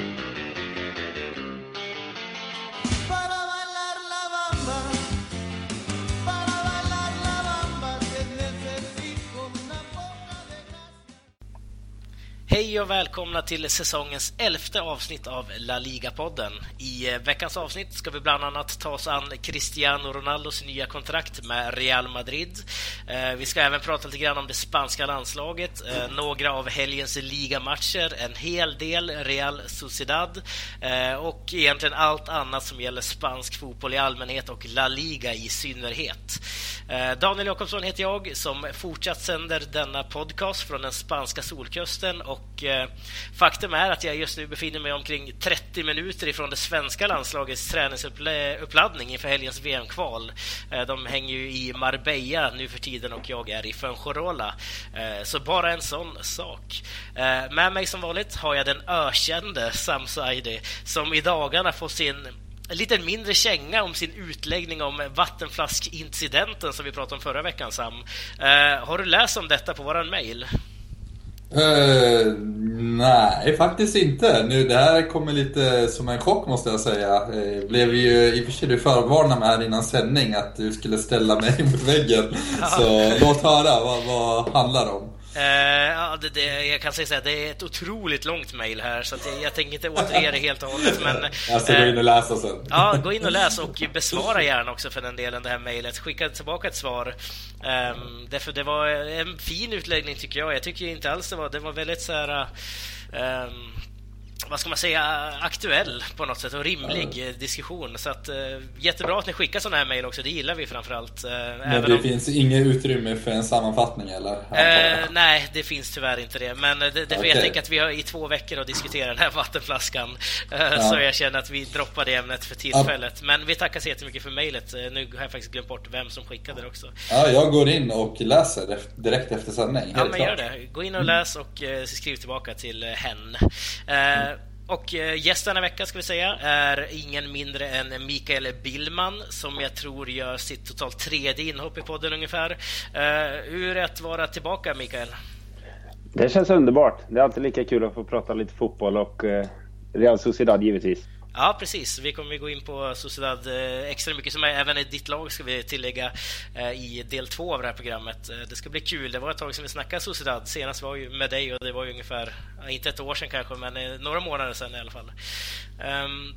thank you Hej och välkomna till säsongens elfte avsnitt av La Liga-podden. I eh, veckans avsnitt ska vi bland annat ta oss an Cristiano Ronaldos nya kontrakt med Real Madrid. Eh, vi ska även prata lite grann om det spanska landslaget, eh, några av helgens ligamatcher, en hel del Real Sociedad och egentligen allt annat som gäller spansk fotboll i allmänhet och La Liga i synnerhet. Daniel Jakobsson heter jag som fortsatt sänder denna podcast från den spanska solkusten och och eh, faktum är att jag just nu befinner mig omkring 30 minuter ifrån det svenska landslagets träningsuppladdning inför helgens VM-kval. Eh, de hänger ju i Marbella nu för tiden och jag är i Fuengirola. Eh, så bara en sån sak. Eh, med mig som vanligt har jag den ökände Sam Saidi som i dagarna får sin en lite mindre känga om sin utläggning om vattenflaskincidenten som vi pratade om förra veckan, Sam. Eh, har du läst om detta på våran mejl? Uh, nej, faktiskt inte. Nu, det här kommer lite som en chock måste jag säga. Uh, blev ju i och för sig du förvarnad med här innan sändning att du skulle ställa mig mot väggen. Så låt höra, vad, vad handlar det om? Uh, ja, det, det, jag kan säga så här, det är ett otroligt långt mejl här så jag, jag tänker inte återge det helt och hållet. Men, jag ska uh, gå in och läsa sen. Ja, gå in och läs och besvara gärna också för den delen det här mejlet. Skicka tillbaka ett svar. Um, därför det var en fin utläggning tycker jag. Jag tycker inte alls det var, det var väldigt så här... Vad ska man säga, aktuell på något sätt och rimlig mm. diskussion. Så att, uh, jättebra att ni skickar sådana här mejl också, det gillar vi framförallt. Uh, Men det om... finns inget utrymme för en sammanfattning eller? Uh, nej, det finns tyvärr inte det. Men det, det okay. jag tänker att vi har i två veckor att diskutera den här vattenflaskan. Ja. Så jag känner att vi droppar det ämnet för tillfället. Ja. Men vi tackar så jättemycket för mejlet. Nu har jag faktiskt glömt bort vem som skickade det också. Ja, jag går in och läser direkt efter sändning. Ja, men gör det. Gå in och läs och skriv tillbaka till hen. Mm. Och eh, gästen denna vecka ska vi säga är ingen mindre än Mikael Billman som jag tror gör sitt totalt tredje inhopp i podden ungefär. Eh, hur är det att vara tillbaka Mikael? Det känns underbart. Det är alltid lika kul att få prata lite fotboll och eh, Real Sociedad givetvis. Ja, precis. Vi kommer gå in på Sociedad eh, extra mycket, som är även i ditt lag ska vi tillägga eh, i del två av det här programmet. Eh, det ska bli kul. Det var ett tag sedan vi snackade Sociedad. Senast var ju med dig och det var ju ungefär, inte ett år sedan kanske, men några månader sedan i alla fall. Um,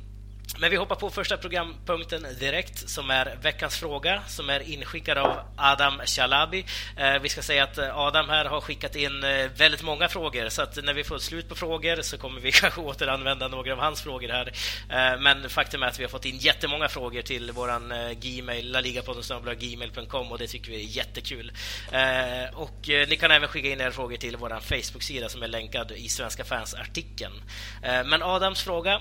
men vi hoppar på första programpunkten direkt som är veckans fråga som är inskickad av Adam Shalabi. Eh, vi ska säga att eh, Adam här har skickat in eh, väldigt många frågor så att när vi får slut på frågor så kommer vi kanske återanvända några av hans frågor här. Eh, men faktum är att vi har fått in jättemånga frågor till våran eh, Gmail, laligapodden.gmail.com och det tycker vi är jättekul. Eh, och ni kan även skicka in era frågor till vår Facebook-sida som är länkad i Svenska fans-artikeln. Men Adams fråga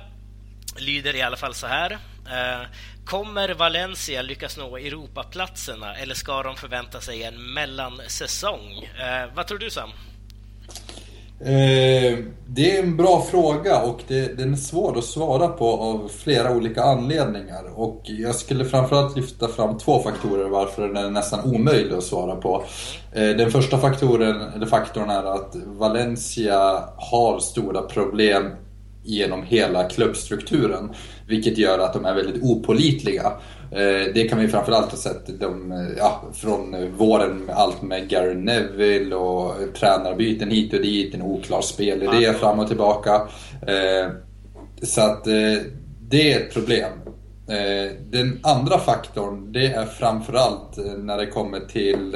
lyder i alla fall så här. Eh, kommer Valencia lyckas nå Europaplatserna eller ska de förvänta sig en mellansäsong? Eh, vad tror du Sam? Eh, det är en bra fråga och det, den är svår att svara på av flera olika anledningar. Och jag skulle framförallt lyfta fram två faktorer varför den är nästan omöjlig att svara på. Eh, den första faktoren, eller faktorn är att Valencia har stora problem genom hela klubbstrukturen. Vilket gör att de är väldigt opolitliga. Eh, det kan vi framförallt ha sett de, ja, från våren med allt med Gary Neville och tränarbyten hit och dit, en oklar spelidé fram och tillbaka. Eh, så att eh, det är ett problem. Den andra faktorn det är framförallt när det kommer till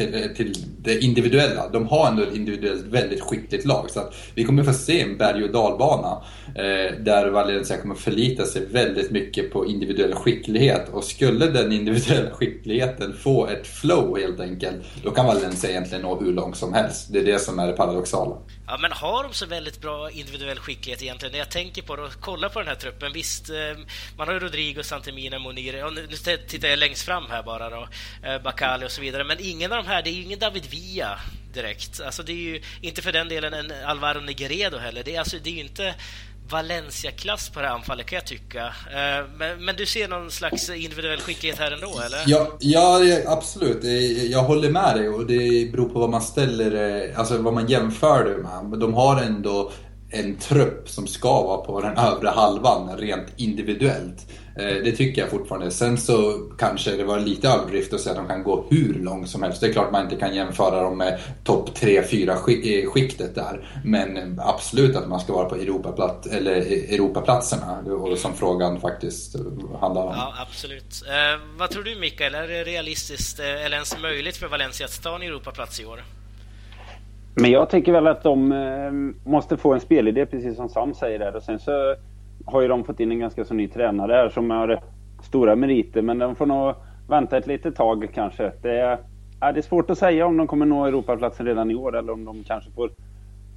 till, eh, till det individuella. De har ändå ett individuellt väldigt skickligt lag. Så att vi kommer få se en berg och dalbana eh, där Valencia kommer förlita sig väldigt mycket på individuell skicklighet. Och skulle den individuella skickligheten få ett flow helt enkelt, då kan Valencia egentligen nå hur långt som helst. Det är det som är det paradoxala. Ja, men har de så väldigt bra individuell skicklighet egentligen? När jag tänker på det och kollar på den här truppen, visst, eh, man har ju Rodrigo, Santemina, Monir, och nu tittar jag längst fram här bara då, eh, Bakali och så vidare, men ingen av de här, det är ju ingen David Villa direkt. Alltså det är ju inte för den delen en Alvaro Negredo heller. Det är, alltså, det är ju inte Valencia-klass på det här anfallet kan jag tycka. Eh, men, men, du ser någon slags individuell skicklighet här ändå, eller? Ja, ja absolut. Jag håller med dig och det beror på vad man ställer, eh, alltså vad man jämför det med. De har ändå en trupp som ska vara på den övre halvan rent individuellt. Eh, det tycker jag fortfarande. Sen så kanske det var lite överdrift att säga att de kan gå hur långt som helst. Det är klart man inte kan jämföra dem med topp 3-4 eh, skiktet där. Men eh, absolut att man ska vara på Europaplats, eller Europaplatserna och som frågan faktiskt handlar om. Ja, absolut. Eh, vad tror du Mikael, är det realistiskt eller ens möjligt för Valencia att ta en Europaplats i år? Men jag tycker väl att de eh, måste få en spelidé, precis som Sam säger där. Och sen så har ju de fått in en ganska så ny tränare här som har stora meriter. Men de får nog vänta ett litet tag kanske. Det är, ja, det är svårt att säga om de kommer nå Europaplatsen redan i år eller om de kanske får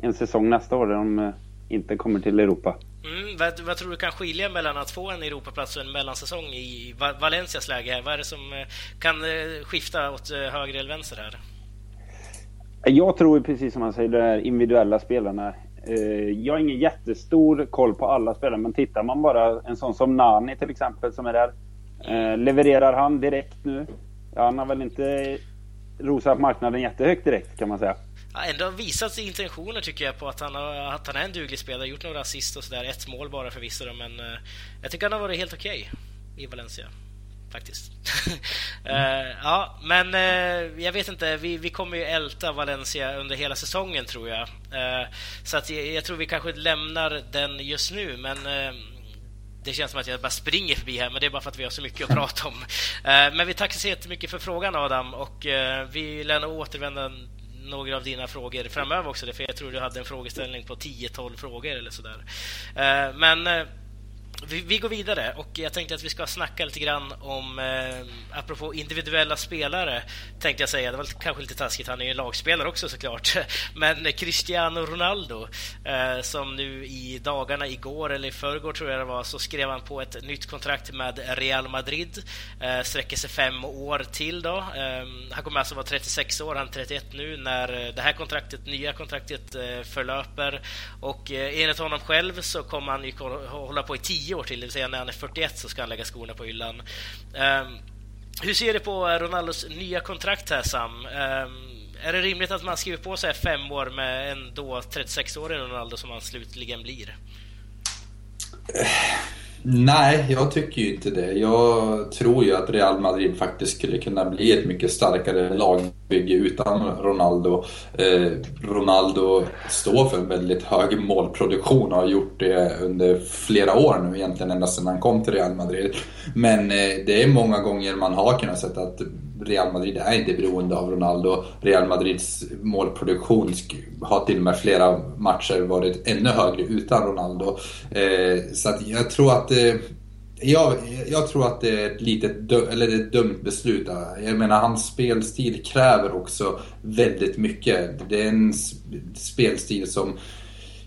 en säsong nästa år där de eh, inte kommer till Europa. Mm, vad, vad, tror du kan skilja mellan att få en Europaplats och en mellansäsong i Valencias läge? Vad är det som eh, kan skifta åt höger eller vänster här? Jag tror precis som han säger, de här individuella spelarna. Eh, jag har ingen jättestor koll på alla spelare, men tittar man bara en sån som Nani till exempel som är där. Eh, levererar han direkt nu? Ja, han har väl inte rosat marknaden jättehögt direkt kan man säga. Ja, ändå visat intentioner tycker jag på att han, har, att han är en duglig spelare, gjort några assist och sådär. Ett mål bara förvisso, men eh, jag tycker han har varit helt okej okay i Valencia faktiskt. uh, ja, men uh, jag vet inte, vi, vi kommer ju älta Valencia under hela säsongen tror jag. Uh, så att jag, jag, tror vi kanske lämnar den just nu, men det känns som att jag bara springer förbi här, men det är bara för att vi har så mycket att prata om. Men vi tackar så jättemycket för frågan Adam och vi lär nog återvända några av dina frågor framöver också, för jag tror du hade en frågeställning på 10-12 frågor eller sådär. Men vi, vi, går vidare och jag tänkte att vi ska snacka lite grann om, eh, apropå individuella spelare, tänkte jag säga. Det var kanske lite taskigt, han är ju lagspelare också såklart. Men Cristiano Ronaldo, eh, som nu i dagarna, igår eller i förrgår tror jag det var, så skrev han på ett nytt kontrakt med Real Madrid. Eh, sträcker sig fem år till då. Eh, han kommer alltså vara 36 år, han är 31 nu när det här kontraktet, nya kontraktet eh, förlöper. Och eh, enligt honom själv så kommer han ju hålla på i 10 tio år till, det vill säga när han är 41 så ska han lägga skorna på hyllan. Um, hur ser du på Ronaldos nya kontrakt här Sam? Um, är det rimligt att man skriver på sig fem år med en då 36-årig Ronaldo som han slutligen blir? Eh, nej, jag tycker ju inte det. Jag tror ju att Real Madrid faktiskt skulle kunna bli ett mycket starkare lag bygge utan Ronaldo. Eh, Ronaldo står för en väldigt hög målproduktion och har gjort det under flera år nu egentligen ända sedan han kom till Real Madrid. Men eh, det är många gånger man har kunnat se att Real Madrid är inte beroende av Ronaldo. Real Madrids målproduktion har till och med flera matcher varit ännu högre utan Ronaldo. Eh, så att jag tror att eh, jag, jag, tror att det är ett litet eller ett dumt beslut. Jag menar, hans spelstil kräver också väldigt mycket. Det är en spelstil som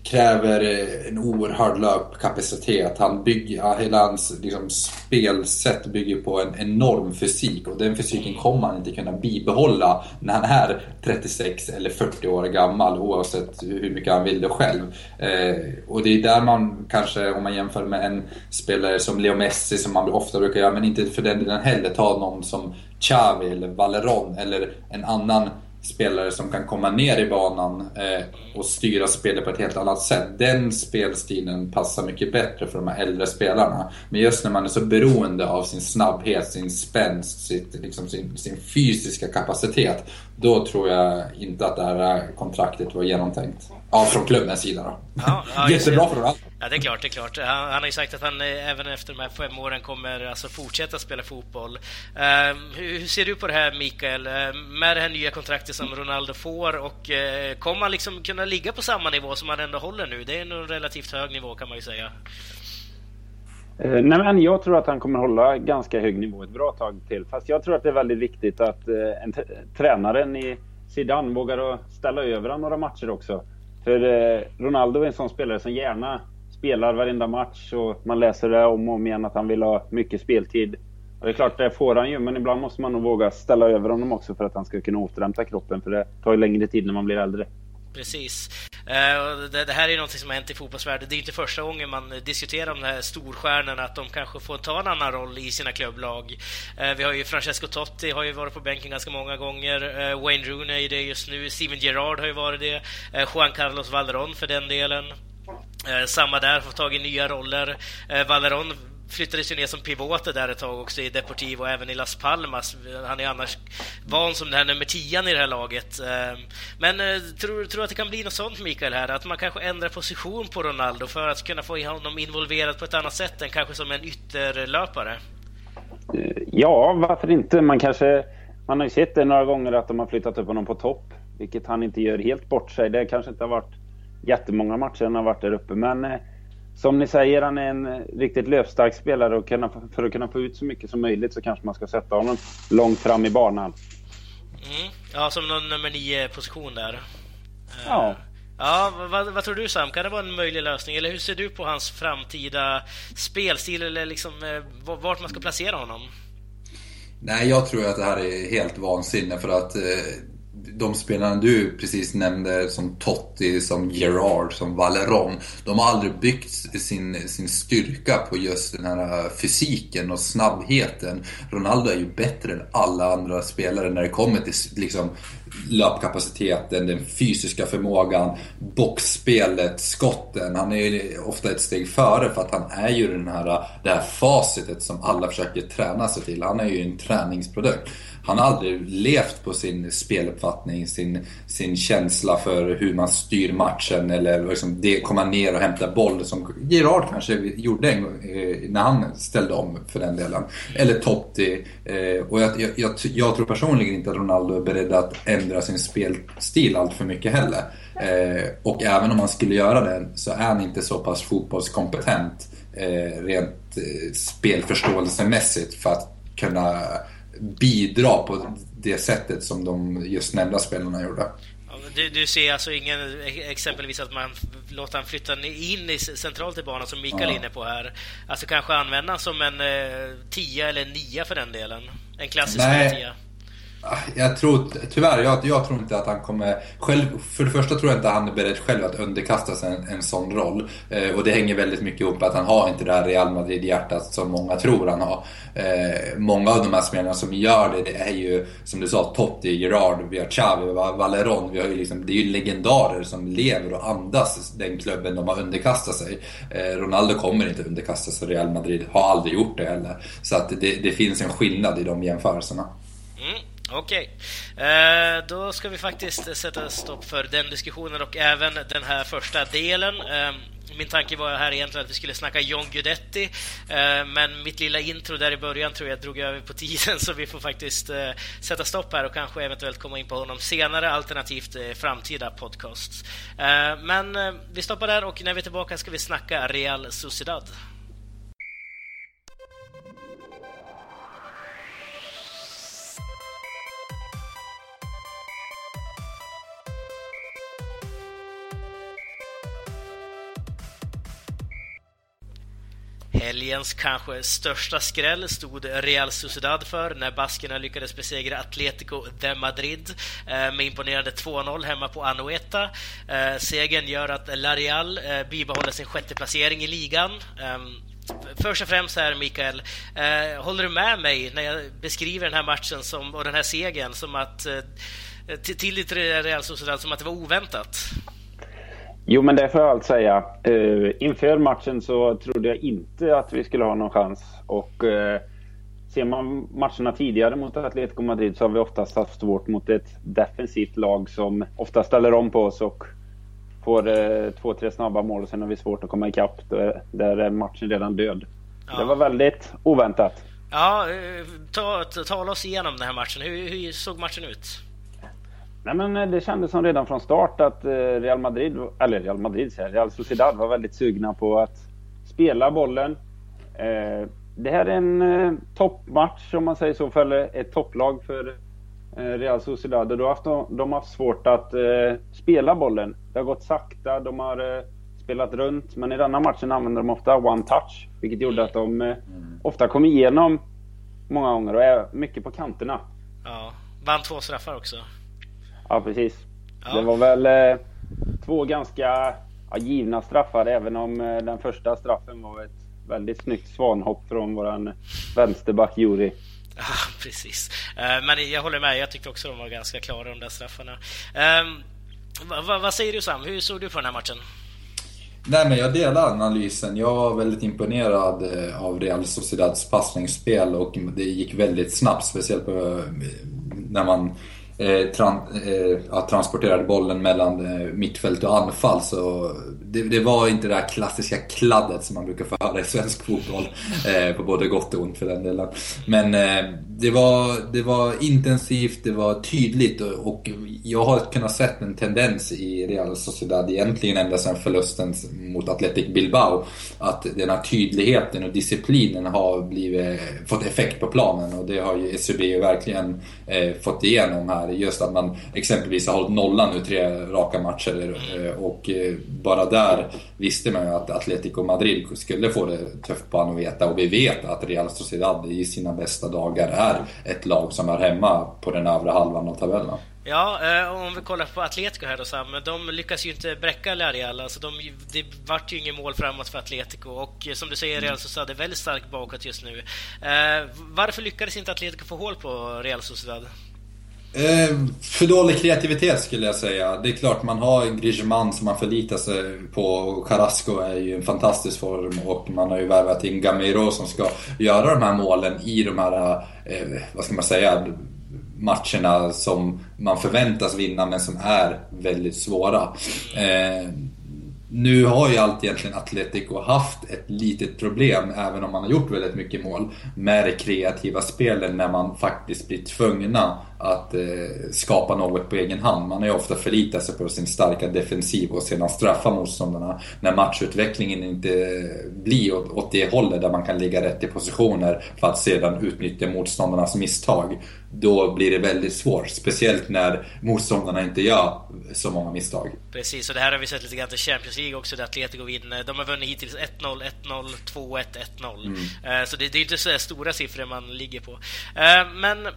kräver eh, en oerhörd löpkapacitet. Han bygger, hela hans liksom, spelsätt bygger på en enorm fysik och den fysiken kommer han inte kunna bibehålla när han är 36 eller 40 år gammal oavsett hur mycket han vill det själv. Eh, och det är där man kanske, om man jämför med en spelare som Leo Messi som man ofta brukar göra, men inte för den delen heller, ta någon som Xavi eller Valeron eller en annan spelare som kan komma ner i banan eh, och styra spelet på ett helt annat sätt. Den spelstilen passar mycket bättre för de här äldre spelarna. Men just när man är så beroende av sin snabbhet, sin spänst, sitt, liksom sin, sin fysiska kapacitet. Då tror jag inte att det här kontraktet var genomtänkt. Ja, från klubbens sida då. Ja, ja, Jättebra för Ronaldo. Ja, det är klart, det är klart. Han, han, har ju sagt att han eh, även efter de här fem åren kommer alltså fortsätta spela fotboll. Uh, hur, hur, ser du på det här, Mikael? Uh, med det här nya kontraktet som Ronaldo får och uh, kommer han liksom kunna ligga på samma nivå som han ändå håller nu? Det är en relativt hög nivå kan man ju säga. nej, men jag tror att han kommer hålla ganska hög nivå ett bra tag till. Fast jag tror att det är väldigt viktigt att en tränaren i Zidane vågar ställa över några matcher också. För eh, Ronaldo är en sån spelare som gärna spelar varenda match och man läser det om och om igen att han vill ha mycket speltid. Och det är klart, det får han ju, men ibland måste man nog våga ställa över honom också för att han ska kunna återhämta kroppen, för det tar ju längre tid när man blir äldre. Precis. Eh, det, här är ju något som har hänt i fotbollsvärlden. Det är inte första gången man diskuterar om de här storstjärnorna, att de kanske får ta en annan roll i sina klubblag. Eh, vi har ju Francesco Totti, har ju varit på bänken ganska många gånger. Eh, Wayne Rooney är det just nu. Steven Gerrard har ju varit det. Juan Carlos Valderon för den delen. Samma där, får tag i nya roller. Valeron flyttades ju ner som pivoter där ett tag också i Deportivo och även i Las Palmas. Han är annars van som den här nummer 10 i det här laget. Ehm, men eh, tror du att det kan bli något sånt, Mikael, här? Att man kanske ändrar position på Ronaldo för att kunna få honom involverad på ett annat sätt än kanske som en ytterlöpare? Eh, ja, varför inte? Man kanske... Man har ju sett det några gånger att de har flyttat upp honom på topp, vilket han inte gör helt bort sig. Det kanske inte har varit jättemånga matcher han har varit där uppe, men eh, som ni säger, han är en riktigt löpstark spelare och för att kunna få ut så mycket som möjligt så kanske man ska sätta honom långt fram i banan. Mm. Ja, som någon nummer nio position där. Ja. Ja, vad, vad, tror du Sam? Kan det vara en möjlig lösning? Eller hur ser du på hans framtida spelstil eller liksom eh, vart man ska placera honom? Nej, jag tror att det här är helt vansinne för att eh, de spelarna du precis nämnde som Totti, som Gerard, som Valeron. De har aldrig byggt sin, sin styrka på just den här fysiken och snabbheten. Ronaldo är ju bättre än alla andra spelare när det kommer till liksom, löpkapaciteten, den fysiska förmågan, boxspelet, skotten. Han är ju ofta ett steg före för att han är ju den här, det här facitet som alla försöker träna sig till. Han är ju en träningsprodukt han har aldrig levt på sin speluppfattning, sin, sin känsla för hur man styr matchen eller liksom det, komma ner och hämta boll som Gerard kanske gjorde en gång eh, när han ställde om för den delen. Eller Totti. Eh, och jag, jag, jag, jag, tror personligen inte att Ronaldo är beredd att ändra sin spelstil allt för mycket heller. Eh, och även om han skulle göra det så är han inte så pass fotbollskompetent rent spelförståelsemässigt för att kunna bidra på det sättet som de just nämnda spelarna gjorde. Du, du, ser alltså ingen, exempelvis att man låter han flytta in i centralt i banan som Mikael är inne på här. Alltså kanske använda som en eh, tia eller nia för den delen. En klassisk tia. Jag tror tyvärr, jag, jag, tror inte att han kommer... Själv, för det första tror jag inte att han är beredd själv att underkasta sig en, en sån roll. Eh, och det hänger väldigt mycket ihop med att han har inte det här Real Madrid-hjärtat som många tror han har. Eh, många av de här spelarna som gör det, det är ju som du sa Totti, Gerard, vi har Xavi, Valeron. Vi har ju liksom, det är ju legendarer som lever och andas den klubben de har underkastat sig. Eh, Ronaldo kommer inte underkasta sig Real Madrid, har aldrig gjort det heller. Så att det, det finns en skillnad i de jämförelserna. Mm. Okej, okay. då ska vi faktiskt sätta stopp för den diskussionen och även den här första delen. Eh, min tanke var här egentligen att vi skulle snacka John Guidetti, eh, men mitt lilla intro där i början tror jag drog över på tiden så vi får faktiskt sätta stopp här och kanske eventuellt komma in på honom senare, alternativt framtida podcasts. Men vi stoppar där och när vi är tillbaka ska vi snacka Real Sociedad. Helgens kanske största skräll stod Real Sociedad för när baskerna lyckades besegra Atletico de Madrid eh, med imponerande 2-0 hemma på Anoeta. Eh, segern gör att La Real eh, bibehåller sin sjätte placering i ligan. Ehm, först och främst här, Mikael, håller du med mig när jag beskriver den här matchen som, och den här segern som att till ditt Real Sociedad som att det var oväntat? Jo, men det får jag allt säga. Uh, inför matchen så trodde jag inte att vi skulle ha någon chans. Och uh, ser man matcherna tidigare mot Atletico Madrid så har vi oftast haft svårt mot ett defensivt lag som ofta ställer om på oss och får uh, två, tre snabba mål och sen har vi svårt att komma ikapp. Där är matchen redan död. Ja. Det var väldigt oväntat. Ja, ta, tala oss igenom den här matchen. Hur, hur såg matchen ut? Nej, men eh, det kändes som redan från start att eh, Real Madrid, eller Real Madrid säger Real Sociedad var väldigt sugna på att spela bollen. Eh, det här är en toppmatch om man säger så för ett topplag för Real Sociedad och då har de haft svårt att spela bollen. Det har gått sakta, de har spelat runt men i denna matchen använder de ofta one touch vilket gjorde att de mm. ofta kom igenom många gånger och är mycket på kanterna. Ja, vann två straffar också. Ja, precis. Ja. Det var väl eh, två ganska ja, givna straffar, även om eh, den första straffen var ett väldigt snyggt svanhopp från våran vänsterback Juri. Ja, precis. Eh, men jag håller med, jag tyckte också de var ganska klara de där straffarna. Eh, vad, säger du Sam, hur såg du på den här matchen? Nej men jag delar analysen. Jag var väldigt imponerad av Real Sociedads passningsspel och det gick väldigt snabbt, speciellt när man eh, tran, eh, transporterade bollen mellan eh, mittfält och anfall. Så det, det, var inte det här klassiska kladdet som man brukar få höra i svensk fotboll. Eh, på både gott och ont för den delen. Men eh, det, var, det var intensivt, det var tydligt och, och jag har kunnat se en tendens i Real Sociedad egentligen ända sedan förlusten mot Athletic Bilbao. Att den här tydligheten och disciplinen har blivit, fått effekt på planen och det har ju SUB verkligen eh, fått igenom här. Just att man exempelvis har hållit nollan nu tre raka matcher eh, och eh, bara där visste man ju att Atletico Madrid skulle få det tufft på Anoeta och vi vet att Real Sociedad i sina bästa dagar är ett lag som är hemma på den övre halvan av tabellen. Ja, eh, om vi kollar på Atletico här då Sam, de lyckas ju inte bräcka Real. Alltså de, det vart ju inget mål framåt för Atletico och som du säger Real Sociedad är väldigt starkt bakåt just nu. Varför lyckades inte Atletico få hål på Real Sociedad? Eh, för dålig kreativitet skulle jag säga. Det är klart man har Griezmann som man förlitar sig på. Carrasco är ju en fantastisk form och man har ju värvat in Gamiro som ska göra de här målen i de här, eh, vad ska man säga, matcherna som man förväntas vinna men som är väldigt svåra. Eh, nu har ju allt egentligen Atletico haft ett litet problem, även om man har gjort väldigt mycket mål, med det kreativa spelet när man faktiskt blir tvungna att eh, skapa något på egen hand. Man har ju ofta förlitat sig på sin starka defensiv och sedan straffa motståndarna när matchutvecklingen inte blir åt, åt det hållet där man kan ligga rätt i positioner för att sedan utnyttja motståndarnas misstag. Då blir det väldigt svårt, speciellt när motståndarna inte gör så många misstag. Precis, och det här har vi sett lite grann i Champions League också, där Atletico vinner. De har vunnit hittills 1-0, 1-0, 2-1, 1-0. Mm. Så det, det är inte så stora siffror man ligger på. Eh, men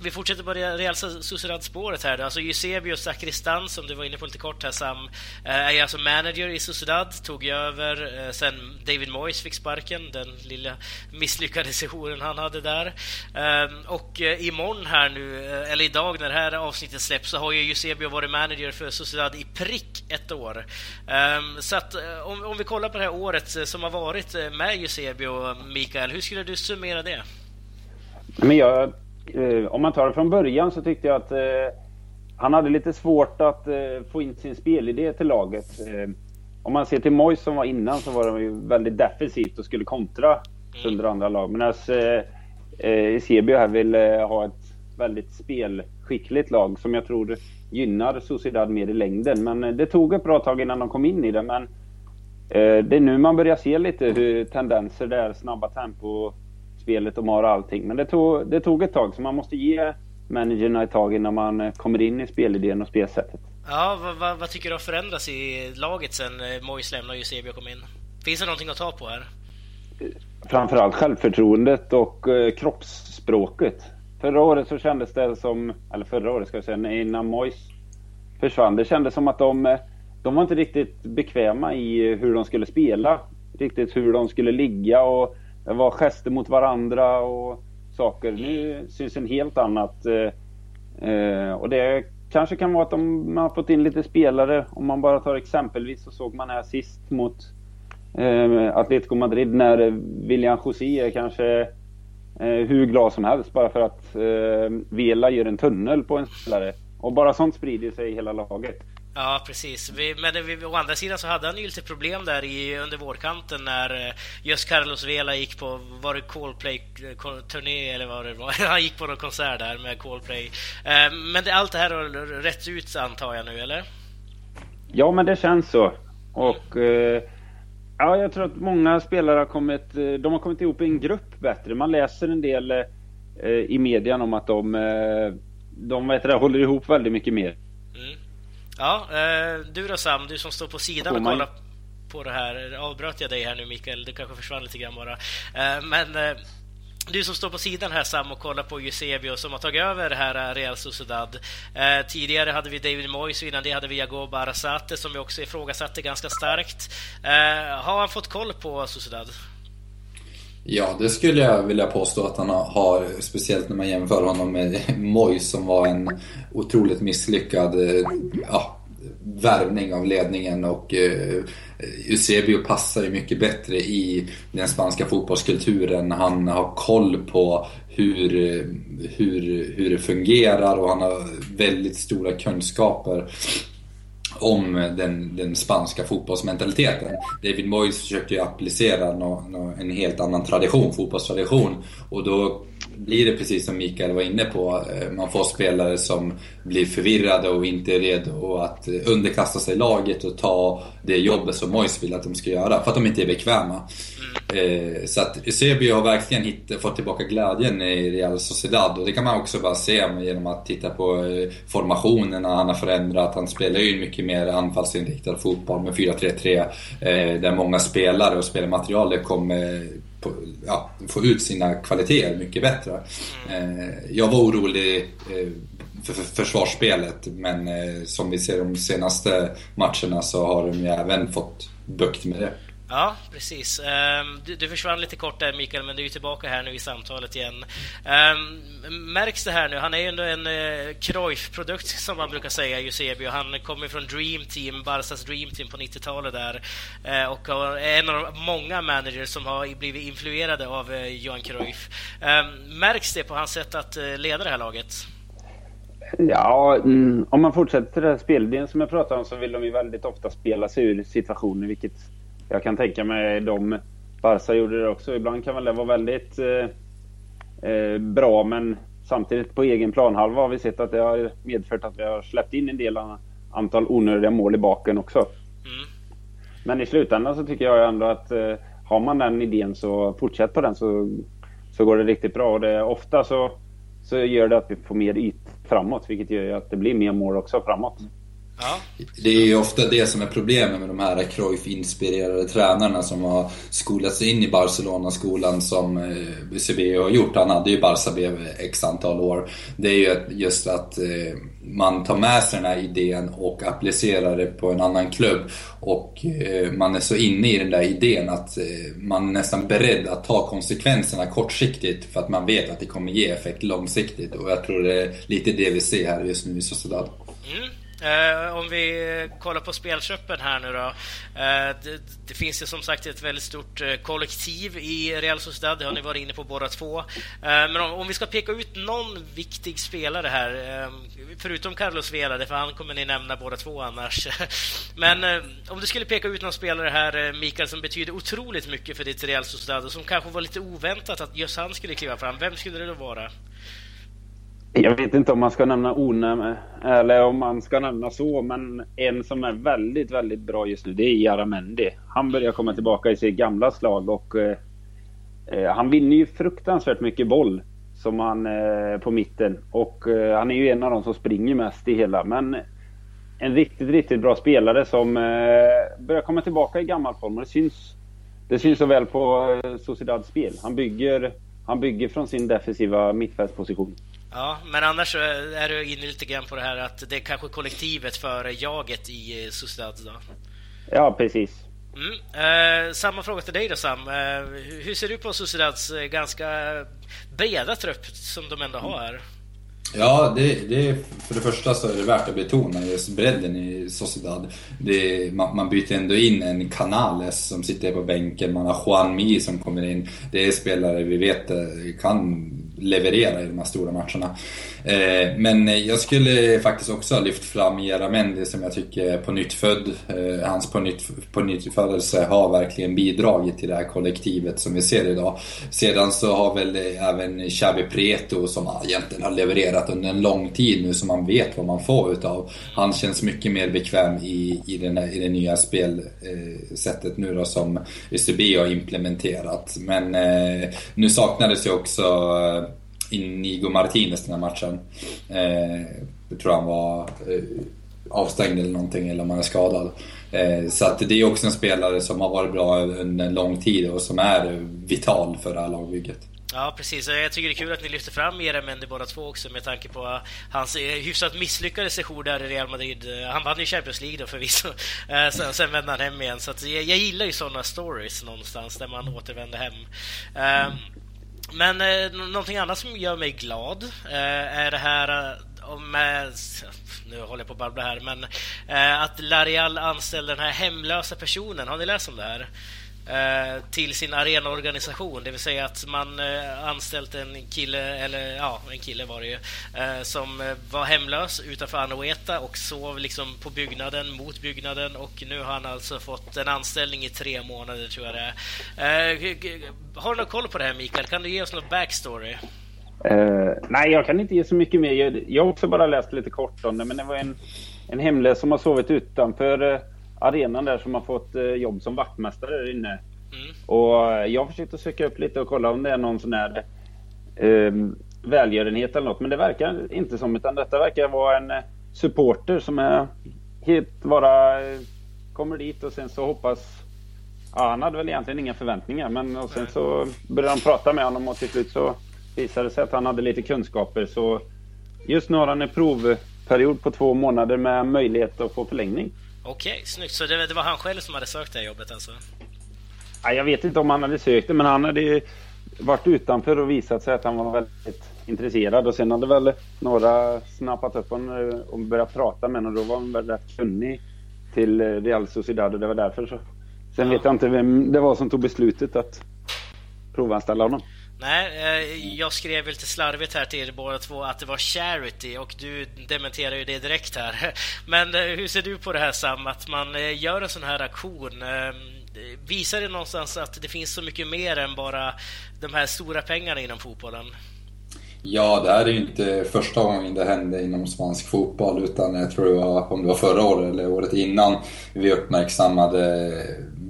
vi fortsätter på Real Sociedad-spåret här. Alltså Eusebio Sakristan, som du var inne på lite kort här Sam, eh, är alltså manager i Sociedad, tog över eh, sen David Moyes fick sparken, den lilla misslyckade sessionen han hade där. Ehm, och eh, imorgon här nu, eller idag när det här avsnittet släpps, så har ju Eusebio varit manager för Sociedad i prick ett år. Ehm, så att om, om vi kollar på det här året som har varit med Eusebio, Mikael, hur skulle du summera det? Men jag eh, om man tar det från början så tyckte jag att eh, han hade lite svårt att eh, få in sin spelidé till laget. Eh, om man ser till Mois som var innan så var de ju väldigt defensivt och skulle kontra under andra lag. Medan eh, Eusebio här vill eh, ha ett väldigt spelskickligt lag som jag tror gynnar Sociedad mer i längden. Men eh, det tog ett bra tag innan de kom in i det. Men det är nu man börjar se lite hur tendenser där, snabba tempo spelet, de har allting. Men det tog, det tog ett tag, så man måste ge managerna ett tag innan man eh, kommer in i spelidén och spelsättet. Ja, vad, vad, vad tycker du har förändrats i laget sen eh, Mois lämnade och Eusebio kom in? Finns det någonting att ta på här? Framförallt självförtroendet och eh, kroppsspråket. Förra året så kändes det som, eller förra året ska jag säga, innan Mois försvann. Det kändes som att de, de var inte riktigt bekväma i hur de skulle spela. Riktigt hur de skulle ligga och det var gester mot varandra och saker. Nu syns en helt annat. Eh, eh, och det kanske kan vara att de, man har fått in lite spelare. Om man bara tar exempelvis så såg man här sist mot eh, Atletico Madrid när William José är kanske eh, hur glad som helst bara för att eh, Vela gör en tunnel på en spelare. Och bara sånt sprider sig i hela laget. Ja, precis. Vi, men vi, å andra sidan så hade han ju lite problem där i, under vårkanten när eh, just Carlos Vela gick på, var det Coldplay-turné eller vad det var? Han gick på någon konsert där med Coldplay. Eh, men det, allt det här har rätt ut antar jag nu, eller? Ja, men det känns så. Och eh, ja, jag tror att många spelare har kommit, eh, de har kommit ihop i en grupp bättre. Man läser en del eh, i median om att de, eh, de vet det, håller ihop väldigt mycket mer. Mm. Ja, eh, du då Sam, du som står på sidan och kollar på det här. Avbröt jag dig här nu Mikael? Det kanske försvann lite grann bara. Eh, men eh, du som står på sidan här Sam och kollar på Eusebio som har tagit över det här Real Sociedad. tidigare hade vi David Moyes och innan det hade vi Jagob Arasate som vi också ifrågasatte ganska starkt. har han fått koll på Sociedad? Ja, det skulle jag vilja påstå att han har, speciellt när man jämför honom med Moyes som var en otroligt misslyckad eh, ja, värvning av ledningen och eh, Eusebio passar ju mycket bättre i den spanska fotbollskulturen. Han har koll på hur, hur, hur det fungerar och han har väldigt stora kunskaper om den, den spanska fotbollsmentaliteten. David Moyes försökte ju applicera no, no, en helt annan tradition, fotbollstradition. Och då blir det precis som Mikael var inne på. Eh, man får spelare som blir förvirrade och inte är redo att eh, underkasta sig laget och ta det jobbet som Mois vill att de ska göra. För att de inte är bekväma. Eh, så att Eusebio har verkligen hitt, fått tillbaka glädjen i Real Sociedad och det kan man också bara se genom att titta på formationerna han har förändrat. Han spelar ju mycket mer anfallsinriktad fotboll med 4-3-3 där många spelare och spelarmaterialet kommer på, ja, få ut sina kvaliteter mycket bättre. Eh, jag var orolig eh, för försvarsspelet men eh, som vi ser de senaste matcherna så har de ju även fått bukt med det. Ja, precis. Ehm, du, du, försvann lite kort där Mikael, men du är tillbaka här nu i samtalet igen. Ehm, märks det här nu? Han är ju ändå en eh, Cruyff-produkt som man brukar säga, Eusebio. Han kommer från Dream Team, Barsas Dream Team på 90-talet där. Ehm, och är en av många managers som har blivit influerade av eh, Johan Cruyff. Märks det på hans sätt att eh, leda det här laget? Ja, mm, om man fortsätter den här spelidén som jag pratade om så vill de ju väldigt ofta spela sig ur situationer, vilket jag kan tänka mig de Barca gjorde det också. Ibland kan väl det vara väldigt eh, eh, bra men samtidigt på egen planhalva har vi sett att det har medfört att vi har släppt in en del antal onödiga mål i baken också. Mm. Men i slutändan så tycker jag ändå att eh, har man den idén så fortsätt på den så, så går det riktigt bra. Och det, ofta så, så gör det att vi får mer yt framåt vilket gör att det blir mer mål också framåt. Ja. Det är ju ofta det som är problemet med de här Cruyff-inspirerade tränarna som har skolats in i Barcelona-skolan som Eusebio har gjort. Han hade ju Barca B x antal år. Det är ju just att eh, man tar med sig den här idén och applicerar det på en annan klubb. Och eh, man är så inne i den där idén att eh, man är nästan beredd att ta konsekvenserna kortsiktigt för att man vet att det kommer ge effekt långsiktigt. Och jag tror det är lite det vi ser här just nu i Sociedad. Mm. Eh, om vi kollar på spelköpen här nu då. Eh, det, det, finns ju som sagt ett väldigt stort eh, kollektiv i Real Sociedad, det har ni varit inne på båda två. Eh, men om, om, vi ska peka ut någon viktig spelare här, eh, förutom Carlos Vela, för han kommer ni nämna båda två annars. men om du skulle peka ut någon spelare här, Mikael, som betyder otroligt mycket för ditt Real Sociedad och som kanske var lite oväntat att just han skulle kliva fram, vem skulle det då vara? Jag vet inte om man ska nämna onäm eller om man ska nämna så, men en som är väldigt, väldigt bra just nu, det är Jaramendi. Han börjar komma tillbaka i sitt gamla slag och eh, eh, han vinner ju fruktansvärt mycket boll som han eh, på mitten och eh, han är ju en av de som springer mest i hela, men en riktigt, riktigt bra spelare som eh, börjar komma tillbaka i gammal form och det syns. Det syns så väl på eh, Sociedads spel. Han bygger, han bygger från sin defensiva mittfältsposition. Ja, men annars är du inne lite grann på det här att det är kanske kollektivet för jaget i eh, Sociedad då? Ja, precis. Mm. Eh, samma fråga till dig då Sam. Eh, hur ser du på Sociedads eh, ganska breda trupp som de ändå har? Ja, det, det, för det första så är det värt att betona just bredden i Sociedad. Det, man, man byter ändå in en Canales som sitter på bänken, man har Juan Mi som kommer in. Det är spelare vi vet kan leverera i de här stora matcherna. Eh, men jag skulle faktiskt också ha lyft fram Jaramendi som jag tycker är på nytt född. Eh, hans på nytt, på nytt födelse har verkligen bidragit till det här kollektivet som vi ser idag. Sedan så har väl även Xavi Preto som egentligen har levererat under en lång tid nu som man vet vad man får utav. Han känns mycket mer bekväm i, i, den här, i det nya spelsättet eh, nu då som ÖCB har implementerat. Men nu saknades ju också Inigo Martinez den här matchen. Eh, jag tror han var eh, avstängd eller någonting eller om han är skadad. Eh, så att det är också en spelare som har varit bra under en lång tid och som är vital för det här lagbygget. Ja, precis. Jag tycker det är kul att ni lyfter fram Jeramendi båda två också med tanke på hans eh, hyfsat misslyckade session där i Real Madrid. Eh, han vann ju Champions League då förvisso. Eh, sen, sen vände han hem igen. Så jag, jag, gillar ju sådana stories någonstans där man återvänder hem. Mm. Men eh, någonting annat som gör mig glad eh, är det här eh, med, eh, nu håller jag på att babbla här, men eh, att Larial anställde den här hemlösa personen. Har ni läst om det här? Eh, till sin arenaorganisation. Det vill säga att man eh, anställt en kille, eller ja, en kille var det ju, eh, som var hemlös utanför Anoeta och sov liksom på byggnaden, mot byggnaden och nu har han alltså fått en anställning i tre månader tror jag det är. Har du någon koll på det här Mikael? Kan du ge oss något backstory? Uh, nej, jag kan inte ge så mycket mer. Jag, jag har också bara läst lite kort om det, men det var en, en hemlös som har sovit utanför arenan där som har fått eh, jobb som vaktmästare där inne. Mm. Och eh, jag har försökt att söka upp lite och kolla om det är någon sån här eh, välgörenhet eller något. Men det verkar inte som utan detta verkar vara en eh, supporter som är helt bara kommer dit och sen så hoppas Ja, han hade väl egentligen inga förväntningar men och sen så började de prata med honom och till slut så visade det sig att han hade lite kunskaper så just nu har han en provperiod på två månader med möjlighet att få förlängning. Okej, okay, snyggt. Så det, det, var han själv som hade sökt det här jobbet alltså? Ja, jag vet inte om han hade sökt det, men han hade varit utanför och visat sig att han var väldigt intresserad. Och sen hade väl några snappat upp honom och börjat prata med honom. Då var han väl rätt kunnig till Real Sociedad och det var därför så. Sen ja. vet jag inte vem det var som tog beslutet att provanställa honom. Nej, eh, jag skrev lite slarvigt här till er båda två att det var charity och du dementerar ju det direkt här. Men eh, hur ser du på det här Sam, att man eh, gör en sån här aktion? Visar det någonstans att det finns så mycket mer än bara de här stora pengarna inom fotbollen? Ja, det här är ju inte första gången det hände inom spansk fotboll utan jag tror det var, om det var förra året eller året innan, vi uppmärksammade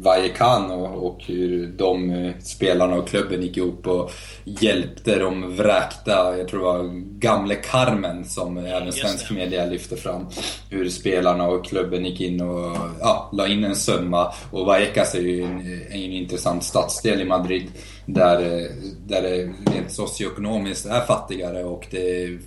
Vallecano och hur de eh, spelarna och klubben gick ihop och hjälpte de vräkta, jag tror det var gamle Carmen som även svensk media lyfte fram. Hur spelarna och klubben gick in och ja, la in en summa. Och Vallecas är ju en, en intressant stadsdel i Madrid där, eh, där det rent socioekonomiskt är fattigare och det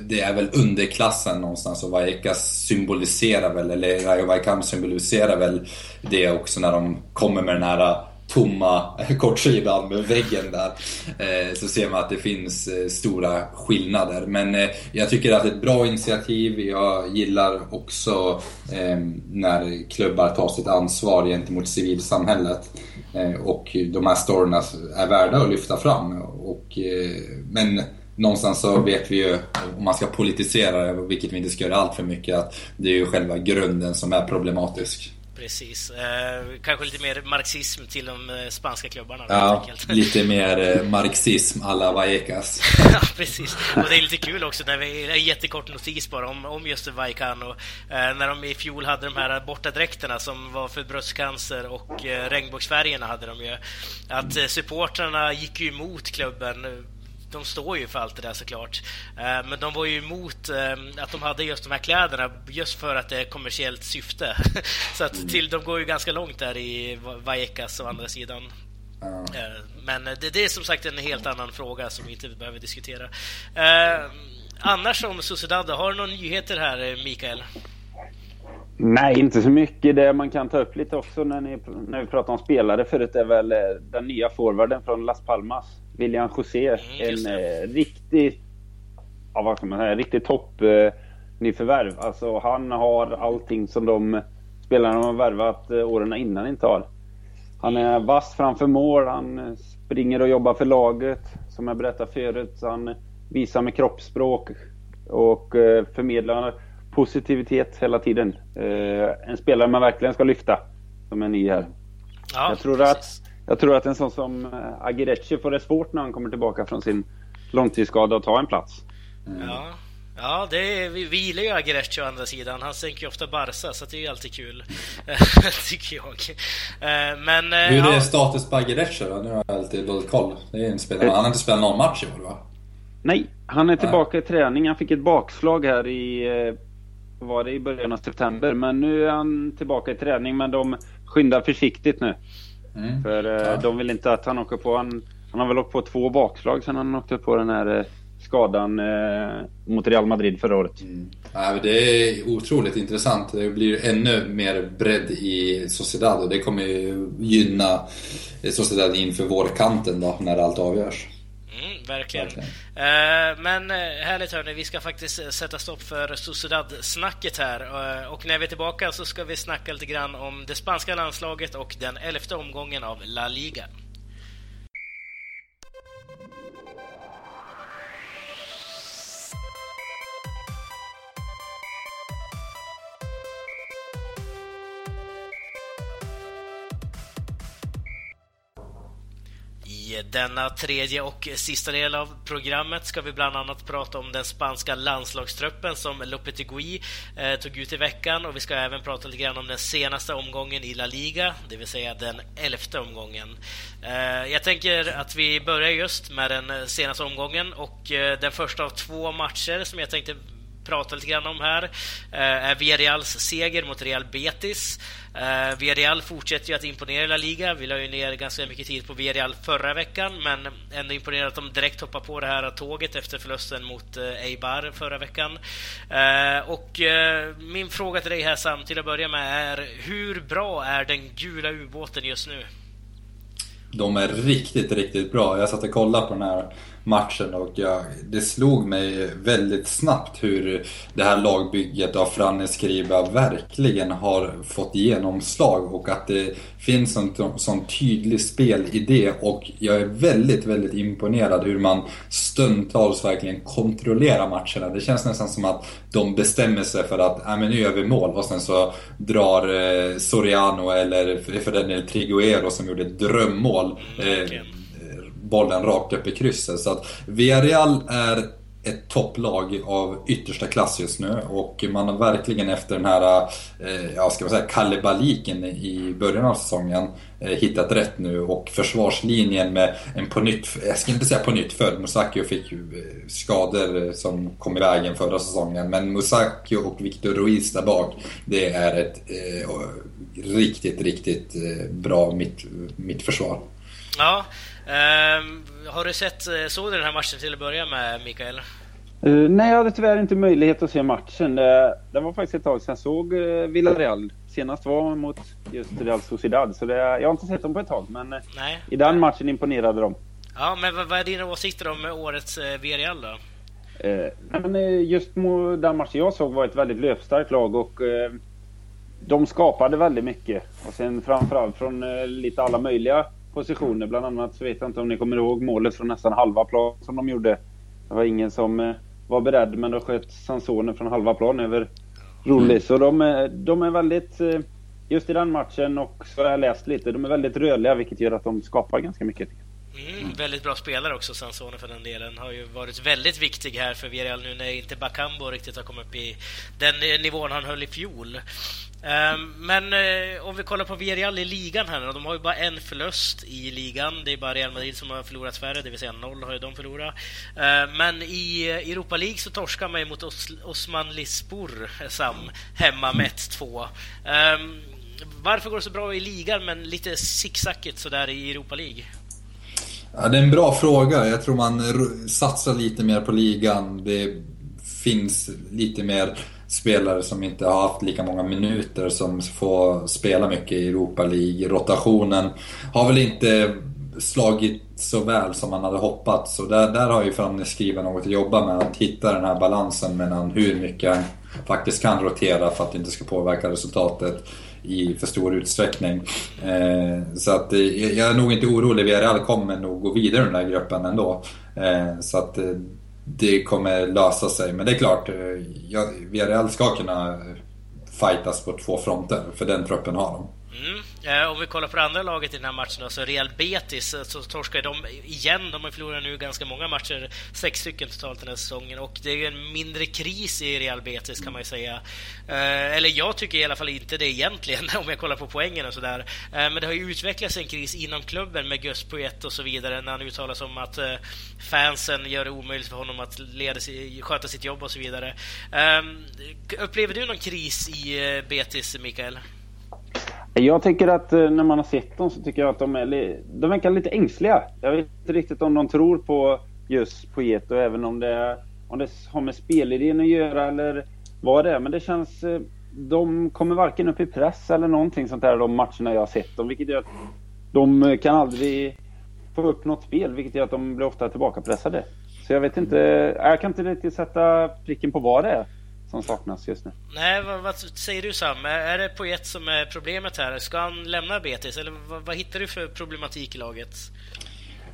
det är väl underklassen någonstans och Vallecas symboliserar väl, eller Rayo Vallecano symboliserar väl det också när de kommer med den här tomma kortsidan med väggen där. Eh, så ser man att det finns eh, stora skillnader. Men eh, jag tycker att det är ett bra initiativ. Jag gillar också när klubbar tar sitt ansvar gentemot civilsamhället. Och de här storyna är värda att lyfta fram. Och, men någonstans så vet vi ju, om man ska politisera det, vilket vi inte ska göra allt för mycket, att det är ju själva grunden som är problematisk. Precis. Eh, kanske lite mer marxism till de eh, spanska klubbarna. Ja, lite mer eh, marxism alla Vallecas. ja, precis. Och det är lite kul också, när vi, en jättekort notis bara om, om just Vallecano. Eh, när de i fjol hade de här bortadräkterna som var för bröstcancer och eh, regnbågsfärgerna hade de ju. Att eh, supportrarna gick ju emot klubben de står ju för allt det där såklart. Eh, men de var ju emot eh, att de hade just de här kläderna just för att det är kommersiellt syfte. Så att mm. till, de går ju ganska långt där i Vallecas å andra sidan. Mm. Men det, det, är som sagt en helt annan fråga som vi inte behöver diskutera. Annars om Sociedad, har du några nyheter här Mikael? Nej, inte så mycket. Det man kan ta upp lite också när, ni, när vi pratar om spelare förut är väl den nya forwarden från Las Palmas. William José. Mm, en eh, riktig, ja, vad ska man säga, riktig topp eh, nyförvärv. Alltså han har allting som de spelarna har värvat eh, åren innan inte har. Han är vass framför mål, han springer och jobbar för laget. Som jag berättade förut. Han visar med kroppsspråk och eh, förmedlar positivitet hela tiden. Eh, en spelare man verkligen ska lyfta som är ny här. Ja, jag tror precis. att jag tror att en sån som eh, Agirecci får det svårt när han kommer tillbaka från sin långtidsskada att ta en plats. Mm. Ja, ja det är, vi, vi gillar ju Agirecci å andra sidan. Han sänker ju ofta Barca, så det är ju alltid kul. tycker jag. Eh, men, eh, Hur är ja. status på Agirecci då? Nu har jag lite dålig koll. Det är en spelare. Han har inte spelat någon match i år va? Nej, han är tillbaka Nej. i träning. Han fick ett bakslag här i var det i början av september. Men nu är han tillbaka i träning. Men de skyndar försiktigt nu. Mm. För eh, ja. de vill inte att han åker på... Han, han har väl åkt på två bakslag sen han åkte på den här eh, skadan eh, mot Real Madrid förra året. Mm. Ja, det är otroligt intressant. Det blir ännu mer bredd i Sociedad och det kommer ju gynna Sociedad inför vårkanten då när allt avgörs. Mm, verkligen. verkligen. Men härligt hörni, vi ska faktiskt sätta stopp för Sociedad-snacket här. Och när vi är tillbaka så ska vi snacka lite grann om det spanska landslaget och den elfte omgången av La Liga. Denna tredje och sista del av programmet ska vi bland annat prata om den spanska landslagstruppen som Lopetegui eh, tog ut i veckan och vi ska även prata lite grann om den senaste omgången i La Liga, det vill säga den elfte omgången. Eh, jag tänker att vi börjar just med den senaste omgången och eh, den första av två matcher som jag tänkte prata lite grann om här eh, är Villarreals seger mot Real Betis. Eh, Villarreal fortsätter ju att imponera i La Liga. Vi la ju ner ganska mycket tid på Villarreal förra veckan, men ändå imponerande att de direkt hoppar på det här tåget efter förlusten mot eh, Eibar förra veckan. Och min fråga till dig här Sam, till att börja med, är hur bra är den gula ubåten just nu? De är riktigt, riktigt bra. Jag satt och kollade på den här matchen och jag, det slog mig väldigt snabbt hur det här lagbygget av Franne Skriba verkligen har fått genomslag och att det finns en sån tydlig spelidé. Och jag är väldigt, väldigt imponerad hur man stundtals verkligen kontrollerar matcherna. Det känns nästan som att de bestämmer sig för att äh, men nu gör vi mål. Och sen så drar eh, Soriano eller för den delen Triguero som gjorde ett drömmål eh, bollen rakt upp i krysset. Så att Villarreal är ett topplag av yttersta klass just nu och man har verkligen efter den här, eh, ja ska man säga, kalibaliken i början av säsongen eh, hittat rätt nu och försvarslinjen med en på nytt, jag ska inte säga på nytt född, Musakio fick ju eh, skador som kom i vägen förra säsongen men Musakio och Victor Ruiz där bak, det är ett eh, riktigt, riktigt eh, bra mitt, mittförsvar. Ja, har du sett, eh, såg du den här matchen till att börja med Mikael? Uh, nej, jag hade tyvärr inte möjlighet att se matchen. Det, det var faktiskt ett tag sedan jag såg uh, Villarreal. Senast var mot just Real Sociedad. Så det, jag har inte sett dem på ett tag, men nej. i den matchen imponerade de. Ja, men vad, vad är dina åsikter om årets uh, Villarreal då? Uh, men just den matchen jag såg var ett väldigt löpstarkt lag och uh, de skapade väldigt mycket. Och sen framförallt från uh, lite alla möjliga positioner. Bland annat så vet jag inte om ni kommer ihåg målet från nästan halva plan som de gjorde. Det var ingen som eh, var beredd men då sköt Sansone från halva plan över Rulli. Så de, är, de är väldigt, eh, just i den matchen och så har jag läst lite, de är väldigt rörliga vilket gör att de skapar ganska mycket. Mm, väldigt bra spelare också, Sansone för den delen. Har ju varit väldigt viktig här för Villarreal nu när inte Bakambo riktigt har kommit upp i den nivån han höll i fjol. Ehm, men eh, om vi kollar på Villarreal i ligan här De har ju bara en förlust i ligan. Det är bara Real Madrid som har förlorat färre, det vill säga noll har ju de förlorat. Ehm, men i eh, Europa League så torskar man ju mot Os Osman Lispor, eh, Sam, hemma med 1-2. Ehm, varför går det så bra i ligan men lite zigzackigt sådär i Europa League? Ja, det är en bra fråga. Jag tror man satsar lite mer på ligan. Det finns lite mer spelare som inte har haft lika många minuter som får spela mycket i Europa League. Rotationen har väl inte slagit så väl som man hade hoppats. Så där, där har ju Franne skrivit något att jobba med, att hitta den här balansen mellan hur mycket han faktiskt kan rotera för att det inte ska påverka resultatet i för stor utsträckning. Eh, så att eh, jag är nog inte orolig, Villarreal kommer nog gå vidare i den där gruppen ändå. Eh, så att eh, det kommer lösa sig. Men det är klart, eh, jag, Villarreal ska kunna fightas på två fronter, för den truppen har de. Mm. Eh, om vi kollar på det andra laget i den här matchen, alltså Real Betis, eh, så torskar de igen. De har förlorat nu ganska många matcher, sex stycken totalt den här säsongen. Och det är en mindre kris i Real Betis kan man ju säga. Eh, eller jag tycker i alla fall inte det egentligen, om jag kollar på poängen och sådär. Eh, men det har ju utvecklats en kris inom klubben med Gus Poet och så vidare, när han uttalar sig om att eh, fansen gör det omöjligt för honom att leda, sköta sitt jobb och så vidare. Upplever du någon kris i Betis, Mikael? Jag tycker att eh, när man har sett dem så tycker jag att de, är, de verkar lite ängsliga. Jag vet inte riktigt om de tror på just Poeto, även om det, om det har med spelidén att göra eller vad det är. Men det känns... Eh, de kommer varken upp i press eller någonting sånt där de matcherna jag har sett dem. Vilket gör att de eh, kan aldrig få upp något spel, vilket gör att de blir ofta tillbakapressade. Så jag vet inte, jag kan inte riktigt sätta pricken på vad det är som saknas just nu. Nej, vad, vad säger du Sam? Är det Poet som är problemet här? Ska han lämna Betis eller vad, vad hittar du för problematik i laget?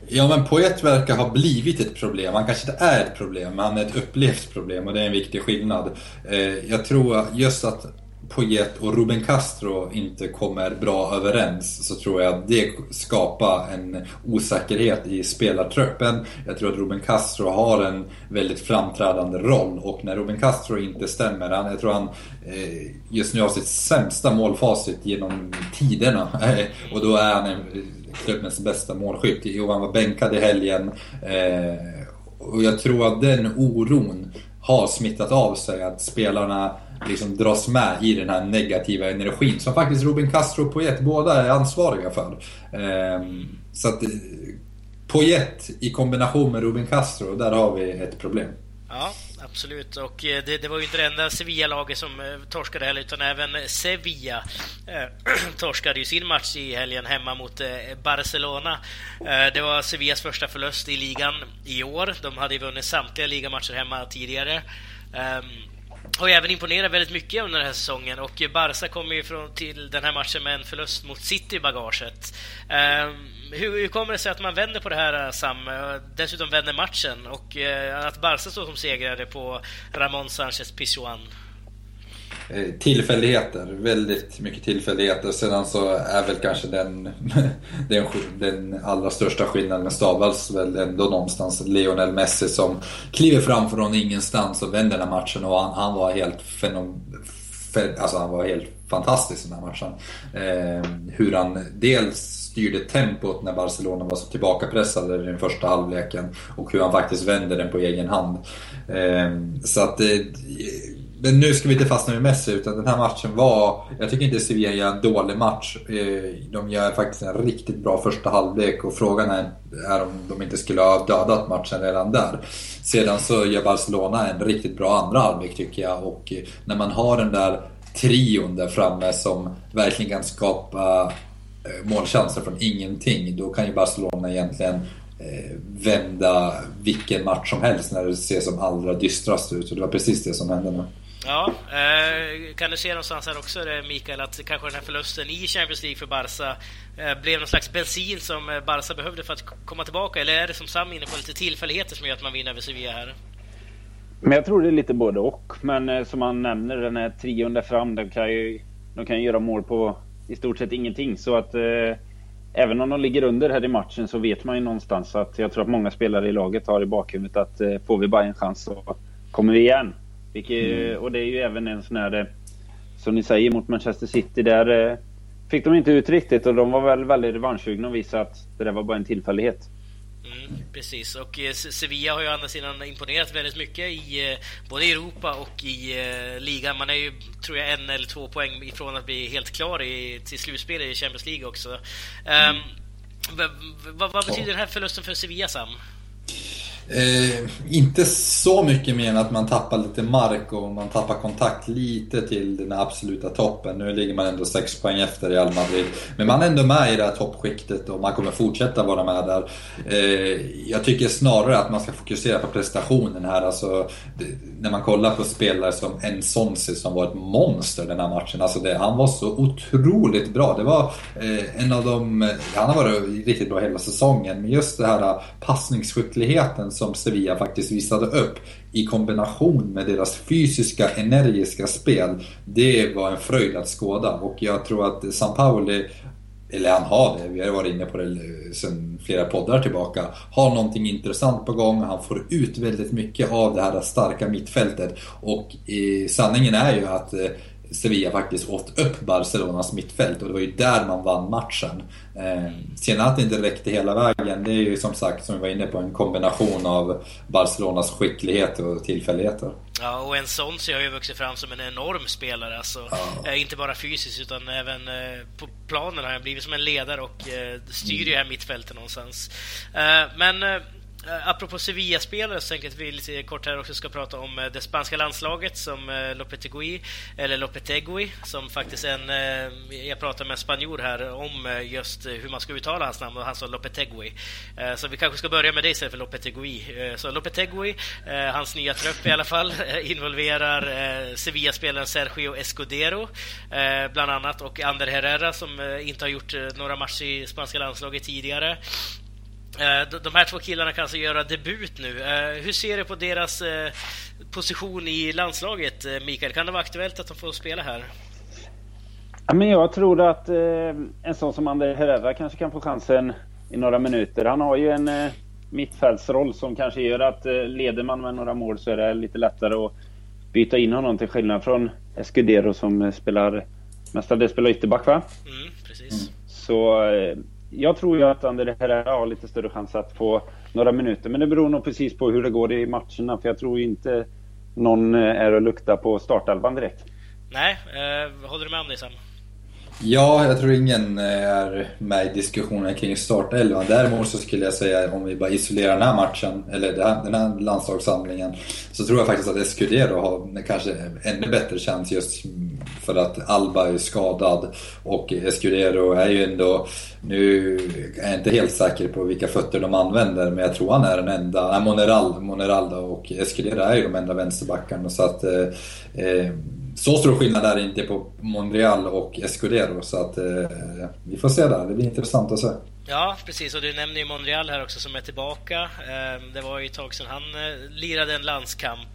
Ja, men Poet verkar ha blivit ett problem. Han kanske inte är ett problem, men han är ett upplevt problem och det är en viktig skillnad. Eh, jag tror just att Poyet och Ruben Castro inte kommer bra överens så tror jag att det skapar en osäkerhet i spelartruppen. Jag tror att Ruben Castro har en väldigt framträdande roll och när Ruben Castro inte stämmer, han, jag tror han eh, just nu har sitt sämsta målfacit genom tiderna och då är han eh, klubbens bästa målskytt. Jo, han var bänkad i helgen eh, och jag tror att den oron har smittat av sig, att spelarna liksom dras med i den här negativa energin som faktiskt Robin Castro och Poyet båda är ansvariga för. Ehm, så att eh, Poyet i kombination med Robin Castro, där har vi ett problem. Ja, absolut. Och eh, det, det var ju inte det enda Sevilla-laget som eh, torskade heller, utan även Sevilla eh, torskade ju sin match i helgen hemma mot Barcelona. Det var Sevillas första förlust i ligan i år. De hade ju vunnit samtliga ligamatcher hemma tidigare. Um, har även imponerat väldigt mycket under den här säsongen och Barca kommer ju från, till den här matchen med en förlust mot City i bagaget. Eh, hur, hur, kommer det sig att man vänder på det här Sam? Dessutom vänder matchen och eh, att Barca står som segrare på Ramon Sanchez Pizjuan? Eh, tillfälligheter, väldigt mycket tillfälligheter. Sedan så är väl kanske den, den, den allra största skillnaden stavas väl ändå någonstans Lionel Messi som kliver fram från ingenstans och vänder den här matchen och han, han var helt fenom, alltså han var helt fantastisk i den här matchen. Eh, hur han dels styrde tempot när Barcelona var så tillbakapressade i den första halvleken och hur han faktiskt vände den på egen hand. Eh, så att eh, men nu ska vi inte fastna med Messi utan den här matchen var, jag tycker inte Sevilla gör en dålig match. Eh, de gör faktiskt en riktigt bra första halvlek och frågan är, är om de inte skulle ha dödat matchen redan där. Sedan så gör Barcelona en riktigt bra andra halvlek tycker jag och eh, när man har den där trion där framme som verkligen kan skapa eh, målchanser från ingenting, då kan ju Barcelona egentligen vända vilken match som helst när det ser som allra dystrast ut. Och det var precis det som hände nu. Ja, eh, kan du se någonstans här också eh, Mikael att kanske den här förlusten i Champions League för Barca eh, blev någon slags bensin som eh, Barca behövde för att komma tillbaka? Eller är det som Sam inne på lite tillfälligheter som gör att man vinner över Sevilla här? Men jag tror det är lite både och. Men eh, som han nämner, den här trion där fram, de kan ju de kan göra mål på i stort sett ingenting. Så att eh, även om de ligger under här i matchen så vet man ju någonstans att jag tror att många spelare i laget har i bakhuvudet att får vi bara en chans så kommer vi igen. Vilket, mm. Och det är ju även en sån här, eh, som ni säger, mot Manchester City. Där eh, fick de inte ut riktigt och de var väl väldigt revanschsugna och visade att det där var bara en tillfällighet. Mm, precis, och eh, Sevilla har ju å andra sidan imponerat väldigt mycket i både Europa och i ligan. Man är ju, tror jag, en eller två poäng ifrån att bli helt klar i, till slutspel i Champions League också. Mm. Um, vad, vad betyder den här förlusten för Sevilla, Sam? Eh, inte så mycket mer än att man tappar lite mark och man tappar kontakt lite till den absoluta toppen. Nu ligger man ändå 6 poäng efter Real Madrid. Men man är ändå med i det här toppskiktet och man kommer fortsätta vara med där. Eh, jag tycker snarare att man ska fokusera på prestationen här. Alltså, det, när man kollar på spelare som Ensonsi som var ett monster den här matchen. Alltså det, han var så otroligt bra. Det var eh, en av de... Eh, han har varit riktigt bra hela säsongen. Men just det här eh, passningsskickligheten som Sevilla faktiskt visade upp i kombination med deras fysiska, energiska spel. Det var en fröjd att skåda och jag tror att San Pauli eller han har det, vi har varit inne på det sedan flera poddar tillbaka, har någonting intressant på gång. Han får ut väldigt mycket av det här starka mittfältet. Och eh, sanningen är ju att eh, Sevilla faktiskt åt upp Barcelonas mittfält och det var ju där man vann matchen. Eh, sen att det inte räckte hela vägen, det är ju som sagt, som vi var inne på, en kombination av Barcelonas skicklighet och tillfälligheter. Ja, och en sån så har ju vuxit fram som en enorm spelare. Alltså, ja. eh, inte bara fysiskt utan även eh, på planen har han blivit som en ledare och styr ju här mittfältet någonstans. Men Eh, apropå Sevilla-spelare så tänkte jag att vi lite kort här också ska prata om eh, det spanska landslaget som eh, Lopetegui, eller Lopetegui, som faktiskt en... Jag pratade med en spanjor här om just hur man ska uttala hans namn och han sa Lopetegui. Så vi kanske ska börja med det istället för Lopetegui. Så Lopetegui, hans nya trupp i alla fall, involverar Sevilla-spelaren Sergio Escudero bland annat och Ander Herrera som inte har gjort några matcher i spanska landslaget tidigare. Eh, de här två killarna kan alltså göra debut nu. Eh, hur ser du på deras eh, position i landslaget, Mikael? Kan det vara aktuellt att de får spela här? Ja, men jag tror att en sån som Ander Herrera kanske kan få chansen i några minuter. Han har ju en mittfältsroll som kanske gör att leder man med några mål så är det lite lättare att byta in honom till skillnad från Escudero som spelar mestadels spelar ytterback va? Mm, precis. Så jag tror ju att Ander Herrera har lite större chans att få några minuter. Men det beror nog precis på hur det går i matcherna. För jag tror inte någon är att lukta på startelvan direkt. Nej, eh, håller du med om det Sam? Ja, jag tror ingen är med i diskussionen kring startelvan. Däremot så skulle jag säga, om vi bara isolerar den här matchen, eller den här landslagssamlingen, så tror jag faktiskt att Escudero har kanske ännu bättre chans just för att Alba är skadad och Escudero är ju ändå, nu är jag inte helt säker på vilka fötter de använder, men jag tror han är den enda, nej, Moneral, då och Escudero är ju de enda vänsterbackarna så att eh, eh så stor skillnad är det inte på Monreal och Escudero så att eh, vi får se där. Det blir intressant att se. Ja, precis. Och du nämner ju Monreal här också som är tillbaka. Ehm, det var ju ett tag sedan han eh, lirade en landskamp.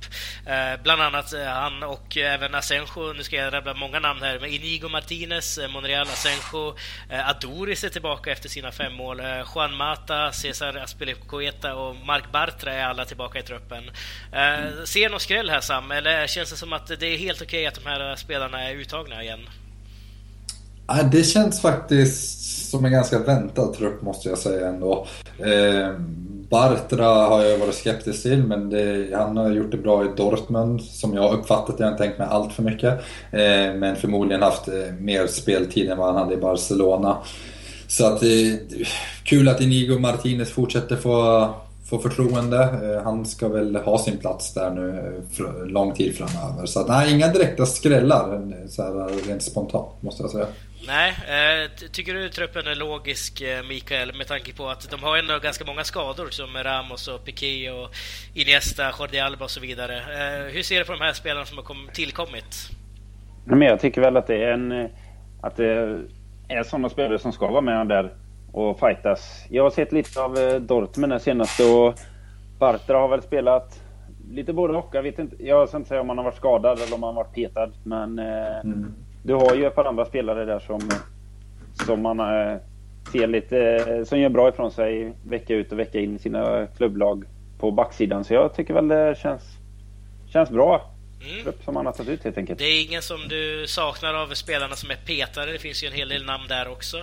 Ehm, bland annat eh, han och även Asenjo. Nu ska jag rabbla många namn här. Men Inigo Martinez, eh, Monreal, Asenjo. Adoris är tillbaka efter sina fem mål. Juan Mata, Cesar Aspilicueta och Mark Bartra är alla tillbaka i truppen. Mm. Ser någon skräll här Sam? Eller känns det som att det är helt okej okay att de här spelarna är uttagna igen? Det känns faktiskt som en ganska väntad trupp måste jag säga ändå. Eh, Bartra har jag varit skeptisk till men det, han har gjort det bra i Dortmund som jag har uppfattat Jag har inte tänkt mig allt för mycket. Eh, men förmodligen haft eh, mer speltid än vad han hade i Barcelona. Så att eh, kul att Inigo Martinez fortsätter få, få förtroende. Eh, han ska väl ha sin plats där nu eh, för lång tid framöver. Så att, nej, inga direkta skrällar så här, rent spontant måste jag säga. Nej, eh, tycker du truppen är logisk, eh, Mikael, med tanke på att de har ändå ganska många skador som Ramos och Piqué och Iniesta, Jordi Alba och så vidare. Eh, hur ser du på de här spelarna som har tillkommit? Men jag tycker väl att det är en... Att det är sådana spelare som ska vara med där och fightas. Jag har sett lite av Dortmund här senaste och Bartra har väl spelat lite både och. Jag, vet inte, jag ska inte säga om han har varit skadad eller om han har varit petad. Men mm. Du har ju ett par andra spelare där som, som man äh, ser lite, som gör bra ifrån sig vecka ut och vecka in i sina klubblag på backsidan. Så jag tycker väl det känns, känns bra. Mm. som man har tagit ut helt enkelt. Det är ingen som du saknar av spelarna som är petade? Det finns ju en hel del namn där också.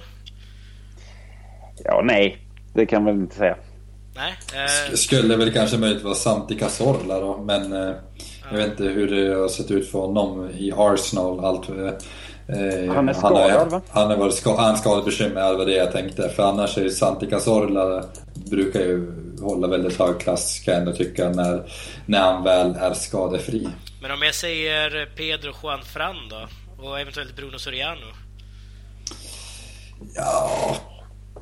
Ja, nej. Det kan man väl inte säga. Nej. Eh... Skulle väl kanske möjligt vara Santi Cazorla då, men eh, jag vet inte hur det har sett ut för honom i Arsenal. Allt, eh, han är skadad han va? Han har varit ska, han skadebekymrad, det var det jag tänkte. För annars är ju Santi Cazorla brukar ju hålla väldigt hög klass kan jag ändå tycka när, när han väl är skadefri. Men om jag säger Pedro Juan Fran då? Och eventuellt Bruno Soriano? Ja,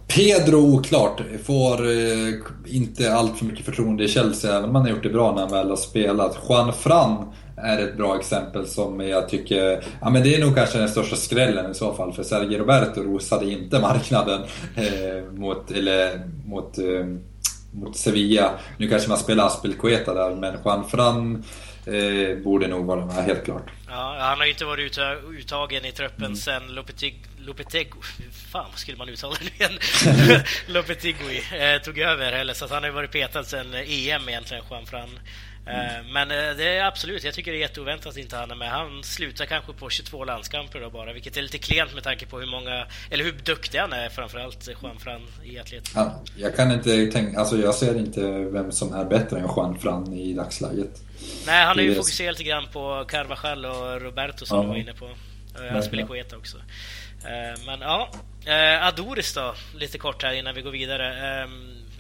Pedro oklart, får eh, inte allt för mycket förtroende i Chelsea även om han har gjort det bra när han väl har spelat. Juan Fran är ett bra exempel som jag tycker, ja men det är nog kanske den största skrällen i så fall för Sergio Roberto rosade inte marknaden eh, mot, eller, mot, eh, mot Sevilla. Nu kanske man spelar Aspelkueta där men Juan Fran eh, borde nog vara med helt klart. Ja, han har ju inte varit uttagen i truppen mm. sen Lopetegui Lopetegui, fan vad skulle man uttala det igen? Lopetegui eh, tog över, eller, så han har varit petad sen EM egentligen, Juan Fran. Eh, mm. Men eh, det är absolut, jag tycker det är jätteoväntat att inte han är med. Han slutar kanske på 22 landskamper då bara, vilket är lite klent med tanke på hur många, eller hur duktig han är framförallt, Juan Fran i atlet. Ja, jag kan inte tänka, alltså jag ser inte vem som är bättre än Juan Fran i dagsläget. Nej, han är ju fokuserat lite grann på Carvajal och Roberto som ja. du var inne på. Han spelar Coeta också. Eh, men ja, eh, Adoris då, lite kort här innan vi går vidare. Ehm,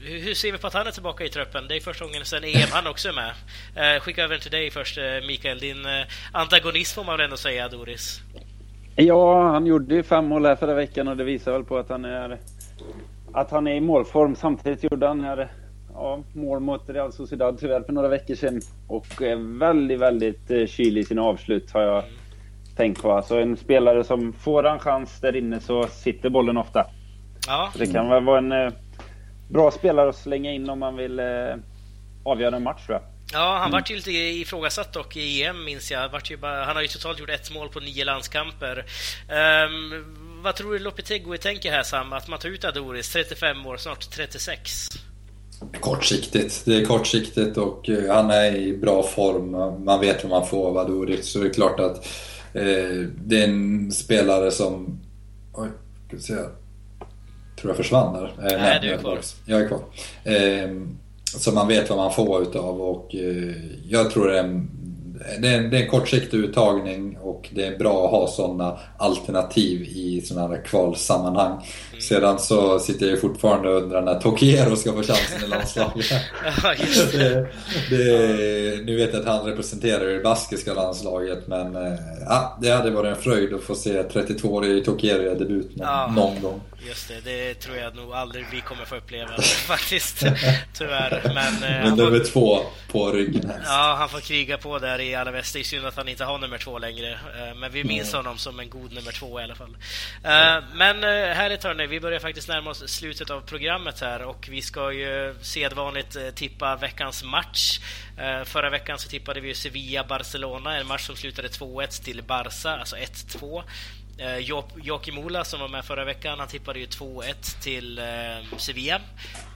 hur ser vi på att han är tillbaka i truppen? Det är första gången sedan EM han också är med. Eh, skicka över den till dig först, Mikael. Din antagonist får man väl ändå säga, Doris? Ja, han gjorde ju fem mål här förra veckan och det visar väl på att han är att han är i målform. Samtidigt gjorde han här, ja, mål mot Real Sociedad tyvärr för några veckor sedan. Och är väldigt, väldigt kylig i sina avslut har jag tänkt på. Alltså en spelare som får en chans där inne så sitter bollen ofta. Ja. Så det kan väl vara en eh, bra spelare att slänga in om man vill eh, avgöra en match tror jag. Ja, han mm. vart ju lite ifrågasatt dock i EM minns jag. han har ju totalt gjort ett mål på nio landskamper. Um, vad tror du Lopetegui tänker här Sam? Att man tar ut Adoris, 35 år, snart 36? Kortsiktigt. Det är kortsiktigt och eh, han är i bra form. Man vet vad man får av Adoris. Så det är klart att eh, det är en spelare som... Oj, ska vi se. Tror jag försvann där. Eh, nej, du är kvar. Jag är kvar. Eh, så man vet vad man får utav och eh, jag tror det är en det är, en, det är en kortsiktig uttagning och det är bra att ha sådana alternativ i sådana här kvalsammanhang. Mm. Sedan så sitter jag fortfarande och undrar när Tokiero ska få chansen i landslaget. ja, det. det, nu vet jag att han representerar det baskiska landslaget men eh, ja, det hade varit en fröjd att få se 32-årig Tokiero i debut ja. någon gång. Just det, det tror jag nog aldrig vi kommer få uppleva faktiskt. Tyvärr. Men, eh, Men nummer får... två på ryggen helst. Ja, han får kriga på där i alla väst. Det är synd att han inte har nummer två längre. Eh, men vi minns mm. honom som en god nummer två i alla fall. Mm. Men härligt hörni, vi börjar faktiskt närma oss slutet av programmet här och vi ska ju sedvanligt tippa veckans match. Förra veckan så tippade vi Sevilla-Barcelona, en match som slutade 2-1 till Barca, alltså 1-2. Eh, Joakim Ola som var med förra veckan, han tippade ju 2-1 till eh, Sevilla.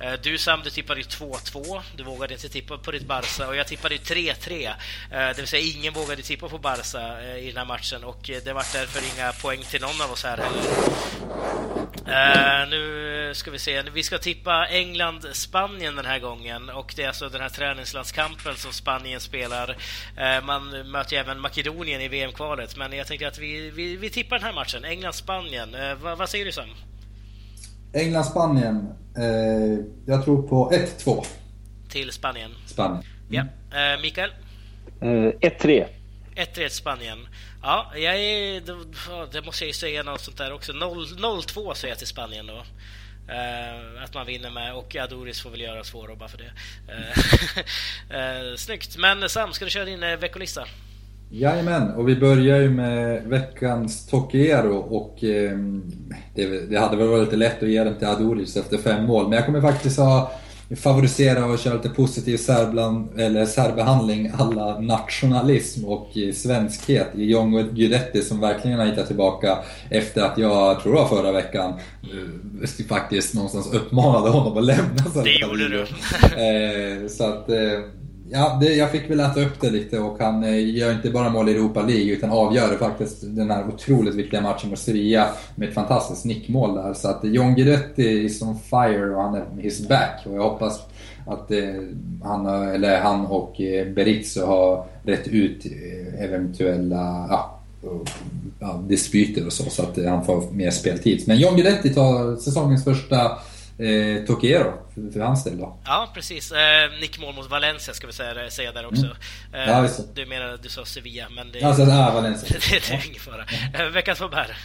Eh, du Sam, du tippade ju 2-2. Du vågade inte tippa på ditt Barca och jag tippade ju 3-3. Eh, det vill säga ingen vågade tippa på Barca eh, i den här matchen och eh, det var därför inga poäng till någon av oss här heller. Uh, nu ska vi se. Vi ska tippa England-Spanien den här gången och det är alltså den här träningslandskampen som Spanien spelar. Uh, man möter ju även Makedonien i VM-kvalet, men jag tänker att vi, vi, vi tippar den här matchen. England-Spanien. Uh, vad, vad, säger du Sam? England-Spanien. jag tror på 1-2. Till Spanien? Spanien. Mm. Ja. Mikael? 1-3. 1-3 Spanien. Ja, jag är, det måste jag ju säga något sånt där också. 0-2 säger jag till Spanien då. Uh, att man vinner med och Adoris får väl göra svårare bara för det. Uh, uh, snyggt! Men Sam, ska du köra din uh, veckolista? Jajamän, och vi börjar ju med veckans Tokiero och eh, det, det, hade väl varit lite lätt att ge den till Adoris efter fem mål, men jag kommer faktiskt ha favorisera och köra lite positiv särbland, eller särbehandling alla nationalism och svenskhet i Jongo Guidetti som verkligen har hittat tillbaka efter att jag, tror var förra veckan, eh, faktiskt någonstans uppmanade honom att lämna Det gjorde du! Eh, så att eh, Ja, det, jag fick väl äta upp det lite och han eh, gör inte bara mål i Europa League utan avgör faktiskt den här otroligt viktiga matchen mot Sevilla med ett fantastiskt nickmål där. Så att John Guidetti is on fire och han är his back och jag hoppas att eh, han, eller han och eh, Berizzo har rätt ut eh, eventuella ja, ja, dispyter och så, så att han får mer speltid. Men John Guidetti tar säsongens första eh, Tokiero för, för hans del då. Ja, precis. Eh, nickmål mot Valencia ska vi säga, säga där också. Mm. Eh, ja, du menar, du sa Sevilla, men det, alltså, ja, Valencia. det, det är ingen fara. Eh, veckans Faber?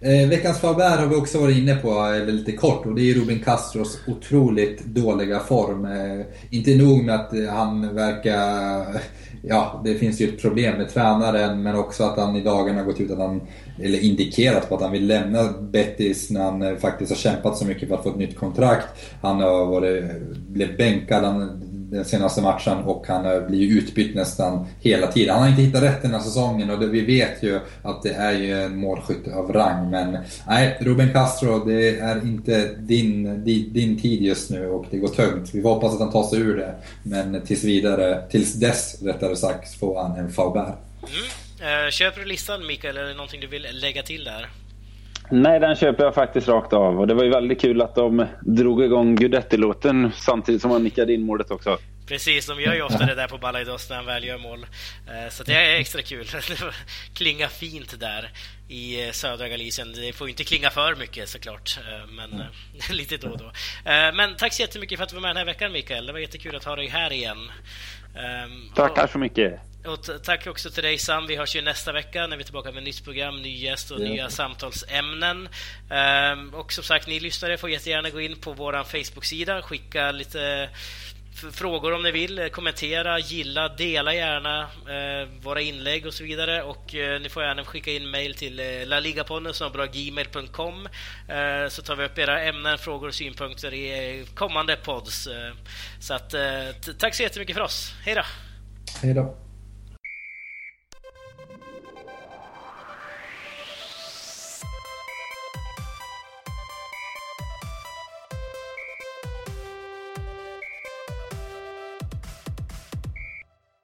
Eh, veckans Faber har vi också varit inne på eller lite kort och det är Ruben Castros otroligt dåliga form. Eh, inte nog med att han verkar ja, det finns ju ett problem med tränaren men också att han i dagarna gått ut att han, eller indikerat på att han vill lämna Betis när han eh, faktiskt har kämpat så mycket för att få ett nytt kontrakt. Han har varit, blev bänkad den senaste matchen och han eh, blir ju utbytt nästan hela tiden. Han har inte hittat rätt den här säsongen och det, vi vet ju att det är ju en målskytt av rang. Men nej, Ruben Castro, det är inte din, din, din tid just nu och det går tungt. Vi får hoppas att han tar sig ur det. Men tills vidare, tills dess rättare sagt, får han en Faubert. Mm. Eh, köper du listan Mikael, eller är det någonting du vill lägga till där? Nej, den köper jag faktiskt rakt av. Och det var ju väldigt kul att de drog igång Gudetti-låten samtidigt som han nickade in målet också. Precis, de gör ju ofta det där på Balaidos när han väl gör mål. Eh, så det är extra kul. Det klingar fint där i eh, södra Galicien. Det får inte klinga för mycket såklart, eh, men mm. lite då och då. Men tack så jättemycket för att du var med den här veckan Mikael. Det var jättekul att ha dig här igen. Ehm, Tackar så mycket. Och tack också till dig Sam. Vi hörs ju nästa vecka när vi är tillbaka med nytt program, ny gäst och ja. nya samtalsämnen. Um, och som sagt, ni lyssnare får jättegärna gå in på vår Facebook-sida, skicka lite frågor om ni vill, kommentera, gilla, dela gärna eh, våra inlägg och så vidare. Och eh, ni får gärna skicka in mail till eh, laligapodden gmail.com eh, så tar vi upp era ämnen, frågor och synpunkter i kommande pods. Eh, så att, eh, tack så jättemycket för oss. Hej då! Hej då!